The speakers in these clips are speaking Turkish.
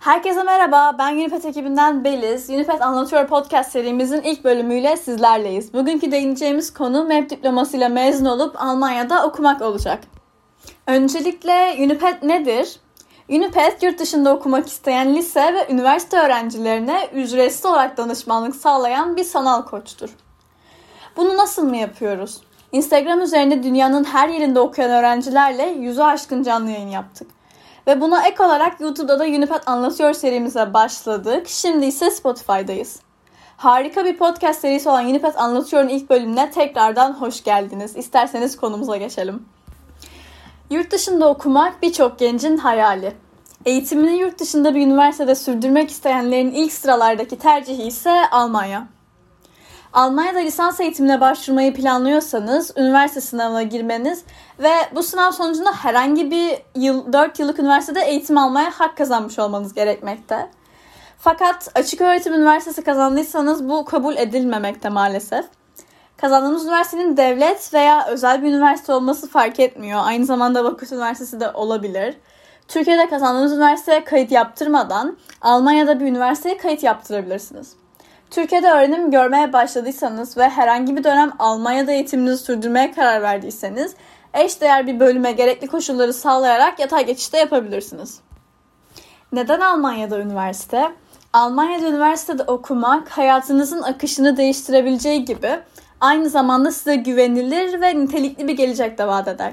Herkese merhaba, ben Unipet ekibinden Beliz. Unipet Anlatıyor podcast serimizin ilk bölümüyle sizlerleyiz. Bugünkü değineceğimiz konu MEP diplomasıyla mezun olup Almanya'da okumak olacak. Öncelikle Unipet nedir? Unipet, yurt dışında okumak isteyen lise ve üniversite öğrencilerine ücretsiz olarak danışmanlık sağlayan bir sanal koçtur. Bunu nasıl mı yapıyoruz? Instagram üzerinde dünyanın her yerinde okuyan öğrencilerle yüzü aşkın canlı yayın yaptık. Ve buna ek olarak YouTube'da da Unipad Anlatıyor serimize başladık. Şimdi ise Spotify'dayız. Harika bir podcast serisi olan Unipad Anlatıyor'un ilk bölümüne tekrardan hoş geldiniz. İsterseniz konumuza geçelim. Yurt dışında okumak birçok gencin hayali. Eğitimini yurt dışında bir üniversitede sürdürmek isteyenlerin ilk sıralardaki tercihi ise Almanya. Almanya'da lisans eğitimine başvurmayı planlıyorsanız üniversite sınavına girmeniz ve bu sınav sonucunda herhangi bir yıl, 4 yıllık üniversitede eğitim almaya hak kazanmış olmanız gerekmekte. Fakat açık öğretim üniversitesi kazandıysanız bu kabul edilmemekte maalesef. Kazandığınız üniversitenin devlet veya özel bir üniversite olması fark etmiyor. Aynı zamanda vakıf üniversitesi de olabilir. Türkiye'de kazandığınız üniversiteye kayıt yaptırmadan Almanya'da bir üniversiteye kayıt yaptırabilirsiniz. Türkiye'de öğrenim görmeye başladıysanız ve herhangi bir dönem Almanya'da eğitiminizi sürdürmeye karar verdiyseniz eş değer bir bölüme gerekli koşulları sağlayarak yatay geçişte yapabilirsiniz. Neden Almanya'da üniversite? Almanya'da üniversitede okumak hayatınızın akışını değiştirebileceği gibi aynı zamanda size güvenilir ve nitelikli bir gelecek de vaat eder.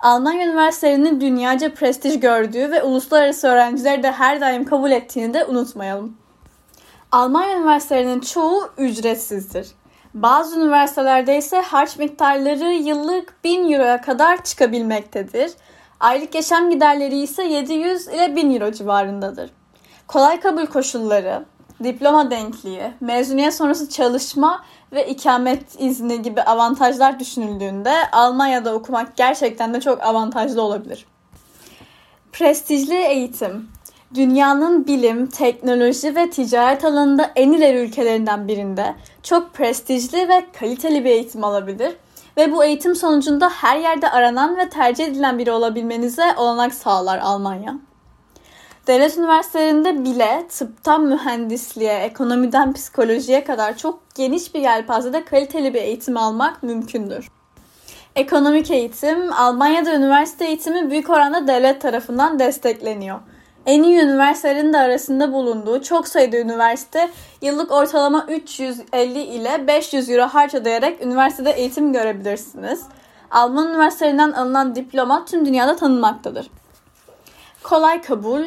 Almanya üniversitelerinin dünyaca prestij gördüğü ve uluslararası öğrencileri de her daim kabul ettiğini de unutmayalım. Almanya üniversitelerinin çoğu ücretsizdir. Bazı üniversitelerde ise harç miktarları yıllık 1000 euroya kadar çıkabilmektedir. Aylık yaşam giderleri ise 700 ile 1000 euro civarındadır. Kolay kabul koşulları, diploma denkliği, mezuniyet sonrası çalışma ve ikamet izni gibi avantajlar düşünüldüğünde Almanya'da okumak gerçekten de çok avantajlı olabilir. Prestijli eğitim, dünyanın bilim, teknoloji ve ticaret alanında en ileri ülkelerinden birinde çok prestijli ve kaliteli bir eğitim alabilir ve bu eğitim sonucunda her yerde aranan ve tercih edilen biri olabilmenize olanak sağlar Almanya. Devlet üniversitelerinde bile tıptan mühendisliğe, ekonomiden psikolojiye kadar çok geniş bir yelpazede kaliteli bir eğitim almak mümkündür. Ekonomik eğitim, Almanya'da üniversite eğitimi büyük oranda devlet tarafından destekleniyor. En iyi üniversitelerin de arasında bulunduğu çok sayıda üniversite yıllık ortalama 350 ile 500 euro harç üniversitede eğitim görebilirsiniz. Alman üniversitelerinden alınan diploma tüm dünyada tanınmaktadır. Kolay kabul,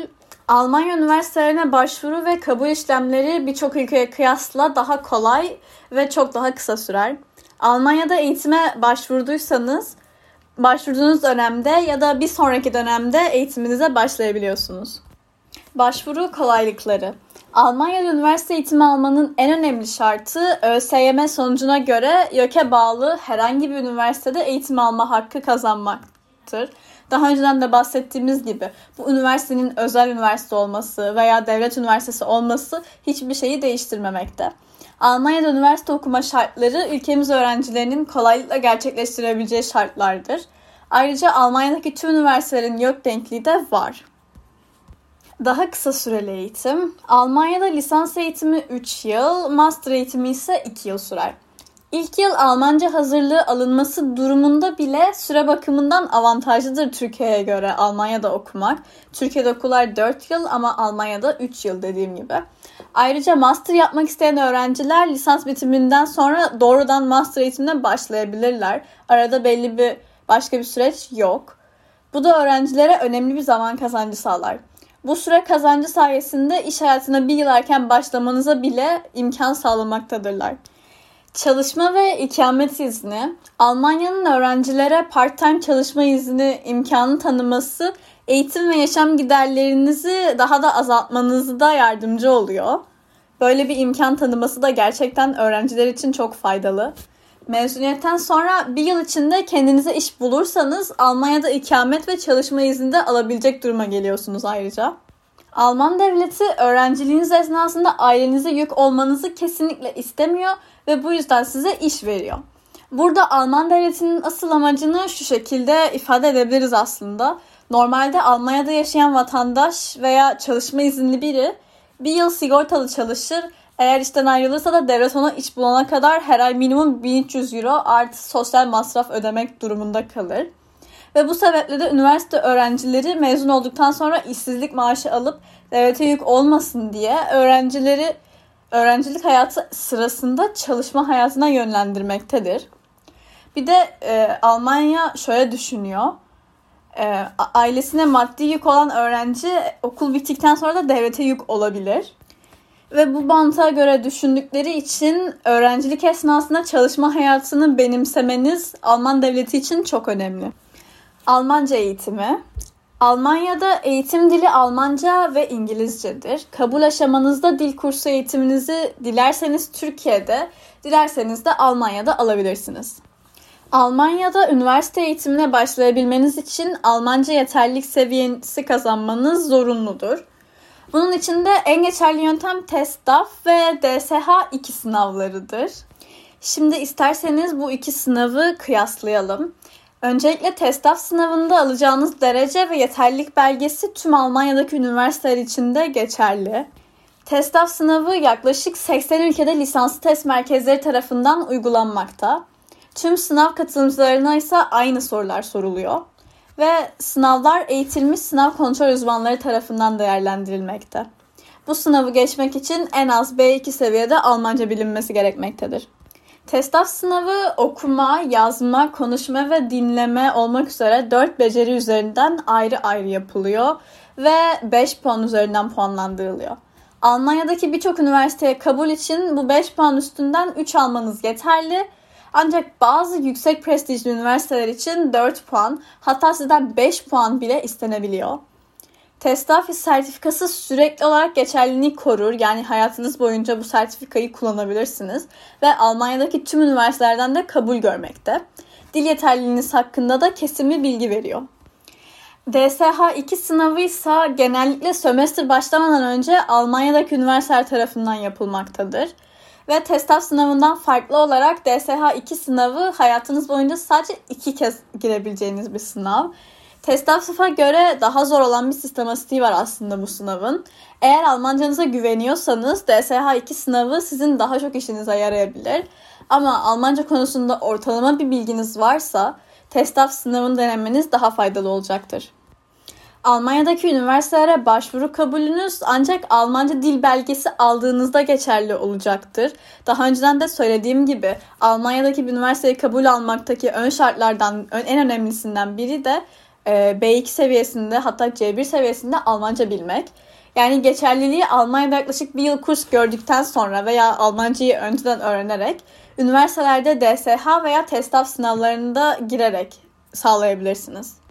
Almanya üniversitelerine başvuru ve kabul işlemleri birçok ülkeye kıyasla daha kolay ve çok daha kısa sürer. Almanya'da eğitime başvurduysanız başvurduğunuz dönemde ya da bir sonraki dönemde eğitiminize başlayabiliyorsunuz. Başvuru kolaylıkları. Almanya'da üniversite eğitimi almanın en önemli şartı ÖSYM sonucuna göre YÖK'e bağlı herhangi bir üniversitede eğitim alma hakkı kazanmaktır. Daha önceden de bahsettiğimiz gibi bu üniversitenin özel üniversite olması veya devlet üniversitesi olması hiçbir şeyi değiştirmemekte. Almanya'da üniversite okuma şartları ülkemiz öğrencilerinin kolaylıkla gerçekleştirebileceği şartlardır. Ayrıca Almanya'daki tüm üniversitelerin yok denkliği de var. Daha kısa süreli eğitim. Almanya'da lisans eğitimi 3 yıl, master eğitimi ise 2 yıl sürer. İlk yıl Almanca hazırlığı alınması durumunda bile süre bakımından avantajlıdır Türkiye'ye göre Almanya'da okumak. Türkiye'de okullar 4 yıl ama Almanya'da 3 yıl dediğim gibi. Ayrıca master yapmak isteyen öğrenciler lisans bitiminden sonra doğrudan master eğitimine başlayabilirler. Arada belli bir başka bir süreç yok. Bu da öğrencilere önemli bir zaman kazancı sağlar. Bu süre kazancı sayesinde iş hayatına bir yıl erken başlamanıza bile imkan sağlamaktadırlar. Çalışma ve ikamet izni, Almanya'nın öğrencilere part-time çalışma izni imkanı tanıması eğitim ve yaşam giderlerinizi daha da azaltmanızı da yardımcı oluyor. Böyle bir imkan tanıması da gerçekten öğrenciler için çok faydalı. Mezuniyetten sonra bir yıl içinde kendinize iş bulursanız Almanya'da ikamet ve çalışma izni de alabilecek duruma geliyorsunuz ayrıca. Alman devleti öğrenciliğiniz esnasında ailenize yük olmanızı kesinlikle istemiyor ve bu yüzden size iş veriyor. Burada Alman devletinin asıl amacını şu şekilde ifade edebiliriz aslında. Normalde Almanya'da yaşayan vatandaş veya çalışma izinli biri bir yıl sigortalı çalışır. Eğer işten ayrılırsa da devlet ona iş bulana kadar her ay minimum 1300 euro artı sosyal masraf ödemek durumunda kalır. Ve bu sebeple de üniversite öğrencileri mezun olduktan sonra işsizlik maaşı alıp devlete yük olmasın diye öğrencileri öğrencilik hayatı sırasında çalışma hayatına yönlendirmektedir. Bir de e, Almanya şöyle düşünüyor. E, ailesine maddi yük olan öğrenci okul bittikten sonra da devlete yük olabilir. Ve bu mantığa göre düşündükleri için öğrencilik esnasında çalışma hayatını benimsemeniz Alman devleti için çok önemli. Almanca eğitimi. Almanya'da eğitim dili Almanca ve İngilizcedir. Kabul aşamanızda dil kursu eğitiminizi dilerseniz Türkiye'de, dilerseniz de Almanya'da alabilirsiniz. Almanya'da üniversite eğitimine başlayabilmeniz için Almanca yeterlilik seviyesi kazanmanız zorunludur. Bunun için de en geçerli yöntem TESDAF ve DSH 2 sınavlarıdır. Şimdi isterseniz bu iki sınavı kıyaslayalım. Öncelikle TESDAF sınavında alacağınız derece ve yeterlilik belgesi tüm Almanya'daki üniversiteler için de geçerli. TESDAF sınavı yaklaşık 80 ülkede lisanslı test merkezleri tarafından uygulanmakta. Tüm sınav katılımcılarına ise aynı sorular soruluyor. Ve sınavlar eğitilmiş sınav kontrol uzmanları tarafından değerlendirilmekte. Bu sınavı geçmek için en az B2 seviyede Almanca bilinmesi gerekmektedir. TESDAF sınavı okuma, yazma, konuşma ve dinleme olmak üzere 4 beceri üzerinden ayrı ayrı yapılıyor ve 5 puan üzerinden puanlandırılıyor. Almanya'daki birçok üniversiteye kabul için bu 5 puan üstünden 3 almanız yeterli. Ancak bazı yüksek prestijli üniversiteler için 4 puan hatta sizden 5 puan bile istenebiliyor. TESDAF sertifikası sürekli olarak geçerliliğini korur. Yani hayatınız boyunca bu sertifikayı kullanabilirsiniz. Ve Almanya'daki tüm üniversitelerden de kabul görmekte. Dil yeterliliğiniz hakkında da kesin bilgi veriyor. DSH2 sınavı ise genellikle sömestr başlamadan önce Almanya'daki üniversiteler tarafından yapılmaktadır. Ve TESTAF sınavından farklı olarak DSH2 sınavı hayatınız boyunca sadece iki kez girebileceğiniz bir sınav. TESTAF'a göre daha zor olan bir sistematiği var aslında bu sınavın. Eğer Almancanıza güveniyorsanız DSH2 sınavı sizin daha çok işinize yarayabilir. Ama Almanca konusunda ortalama bir bilginiz varsa TESTAF sınavını denemeniz daha faydalı olacaktır. Almanya'daki üniversitelere başvuru kabulünüz ancak Almanca dil belgesi aldığınızda geçerli olacaktır. Daha önceden de söylediğim gibi Almanya'daki bir üniversiteye kabul almaktaki ön şartlardan en önemlisinden biri de e, B2 seviyesinde hatta C1 seviyesinde Almanca bilmek. Yani geçerliliği Almanya'da yaklaşık bir yıl kurs gördükten sonra veya Almancayı önceden öğrenerek üniversitelerde DSH veya TESTAF sınavlarında girerek sağlayabilirsiniz.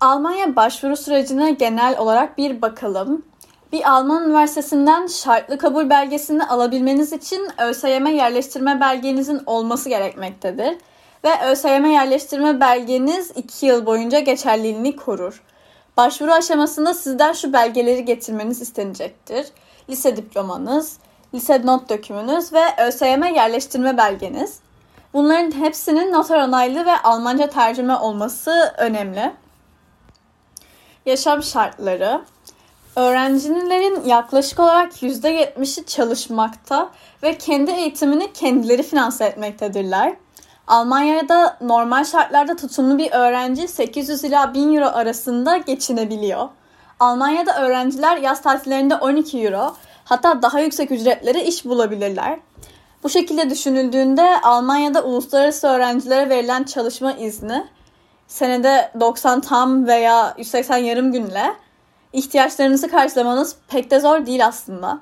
Almanya başvuru sürecine genel olarak bir bakalım. Bir Alman üniversitesinden şartlı kabul belgesini alabilmeniz için ÖSYM yerleştirme belgenizin olması gerekmektedir. Ve ÖSYM yerleştirme belgeniz 2 yıl boyunca geçerliliğini korur. Başvuru aşamasında sizden şu belgeleri getirmeniz istenecektir. Lise diplomanız, lise not dökümünüz ve ÖSYM yerleştirme belgeniz. Bunların hepsinin noter onaylı ve Almanca tercüme olması önemli. Yaşam şartları. Öğrencilerin yaklaşık olarak %70'i çalışmakta ve kendi eğitimini kendileri finanse etmektedirler. Almanya'da normal şartlarda tutumlu bir öğrenci 800 ila 1000 euro arasında geçinebiliyor. Almanya'da öğrenciler yaz tatillerinde 12 euro hatta daha yüksek ücretlere iş bulabilirler. Bu şekilde düşünüldüğünde Almanya'da uluslararası öğrencilere verilen çalışma izni senede 90 tam veya 180 yarım günle ihtiyaçlarınızı karşılamanız pek de zor değil aslında.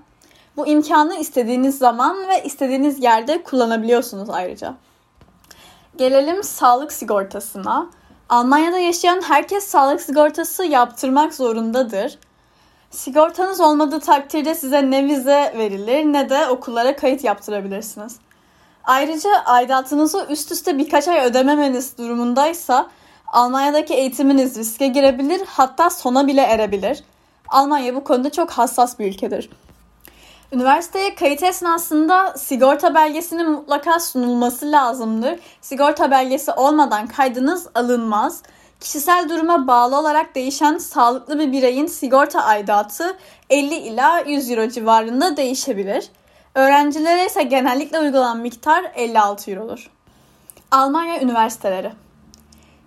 Bu imkanı istediğiniz zaman ve istediğiniz yerde kullanabiliyorsunuz ayrıca. Gelelim sağlık sigortasına. Almanya'da yaşayan herkes sağlık sigortası yaptırmak zorundadır. Sigortanız olmadığı takdirde size ne vize verilir ne de okullara kayıt yaptırabilirsiniz. Ayrıca aidatınızı üst üste birkaç ay ödememeniz durumundaysa Almanya'daki eğitiminiz riske girebilir hatta sona bile erebilir. Almanya bu konuda çok hassas bir ülkedir. Üniversiteye kayıt esnasında sigorta belgesinin mutlaka sunulması lazımdır. Sigorta belgesi olmadan kaydınız alınmaz. Kişisel duruma bağlı olarak değişen sağlıklı bir bireyin sigorta aidatı 50 ila 100 euro civarında değişebilir. Öğrencilere ise genellikle uygulanan miktar 56 eurodur. Almanya üniversiteleri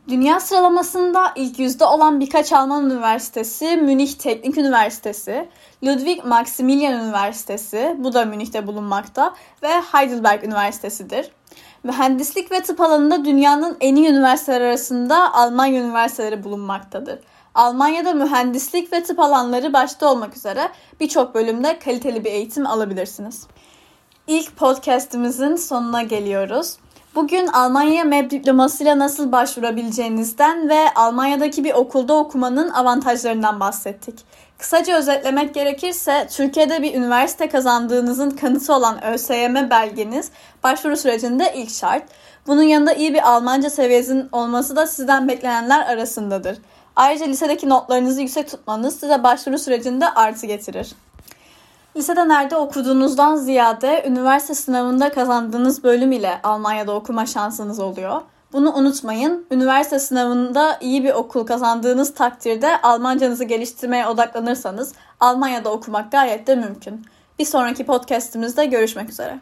Dünya sıralamasında ilk yüzde olan birkaç Alman üniversitesi Münih Teknik Üniversitesi, Ludwig Maximilian Üniversitesi, bu da Münih'te bulunmakta ve Heidelberg Üniversitesi'dir. Mühendislik ve tıp alanında dünyanın en iyi üniversiteler arasında Almanya üniversiteleri bulunmaktadır. Almanya'da mühendislik ve tıp alanları başta olmak üzere birçok bölümde kaliteli bir eğitim alabilirsiniz. İlk podcast'imizin sonuna geliyoruz. Bugün Almanya'ya MEB diplomasıyla nasıl başvurabileceğinizden ve Almanya'daki bir okulda okumanın avantajlarından bahsettik. Kısaca özetlemek gerekirse Türkiye'de bir üniversite kazandığınızın kanıtı olan ÖSYM belgeniz başvuru sürecinde ilk şart. Bunun yanında iyi bir Almanca seviyesinin olması da sizden beklenenler arasındadır. Ayrıca lisedeki notlarınızı yüksek tutmanız size başvuru sürecinde artı getirir. Lisede nerede okuduğunuzdan ziyade üniversite sınavında kazandığınız bölüm ile Almanya'da okuma şansınız oluyor. Bunu unutmayın. Üniversite sınavında iyi bir okul kazandığınız takdirde Almancanızı geliştirmeye odaklanırsanız Almanya'da okumak gayet de mümkün. Bir sonraki podcast'imizde görüşmek üzere.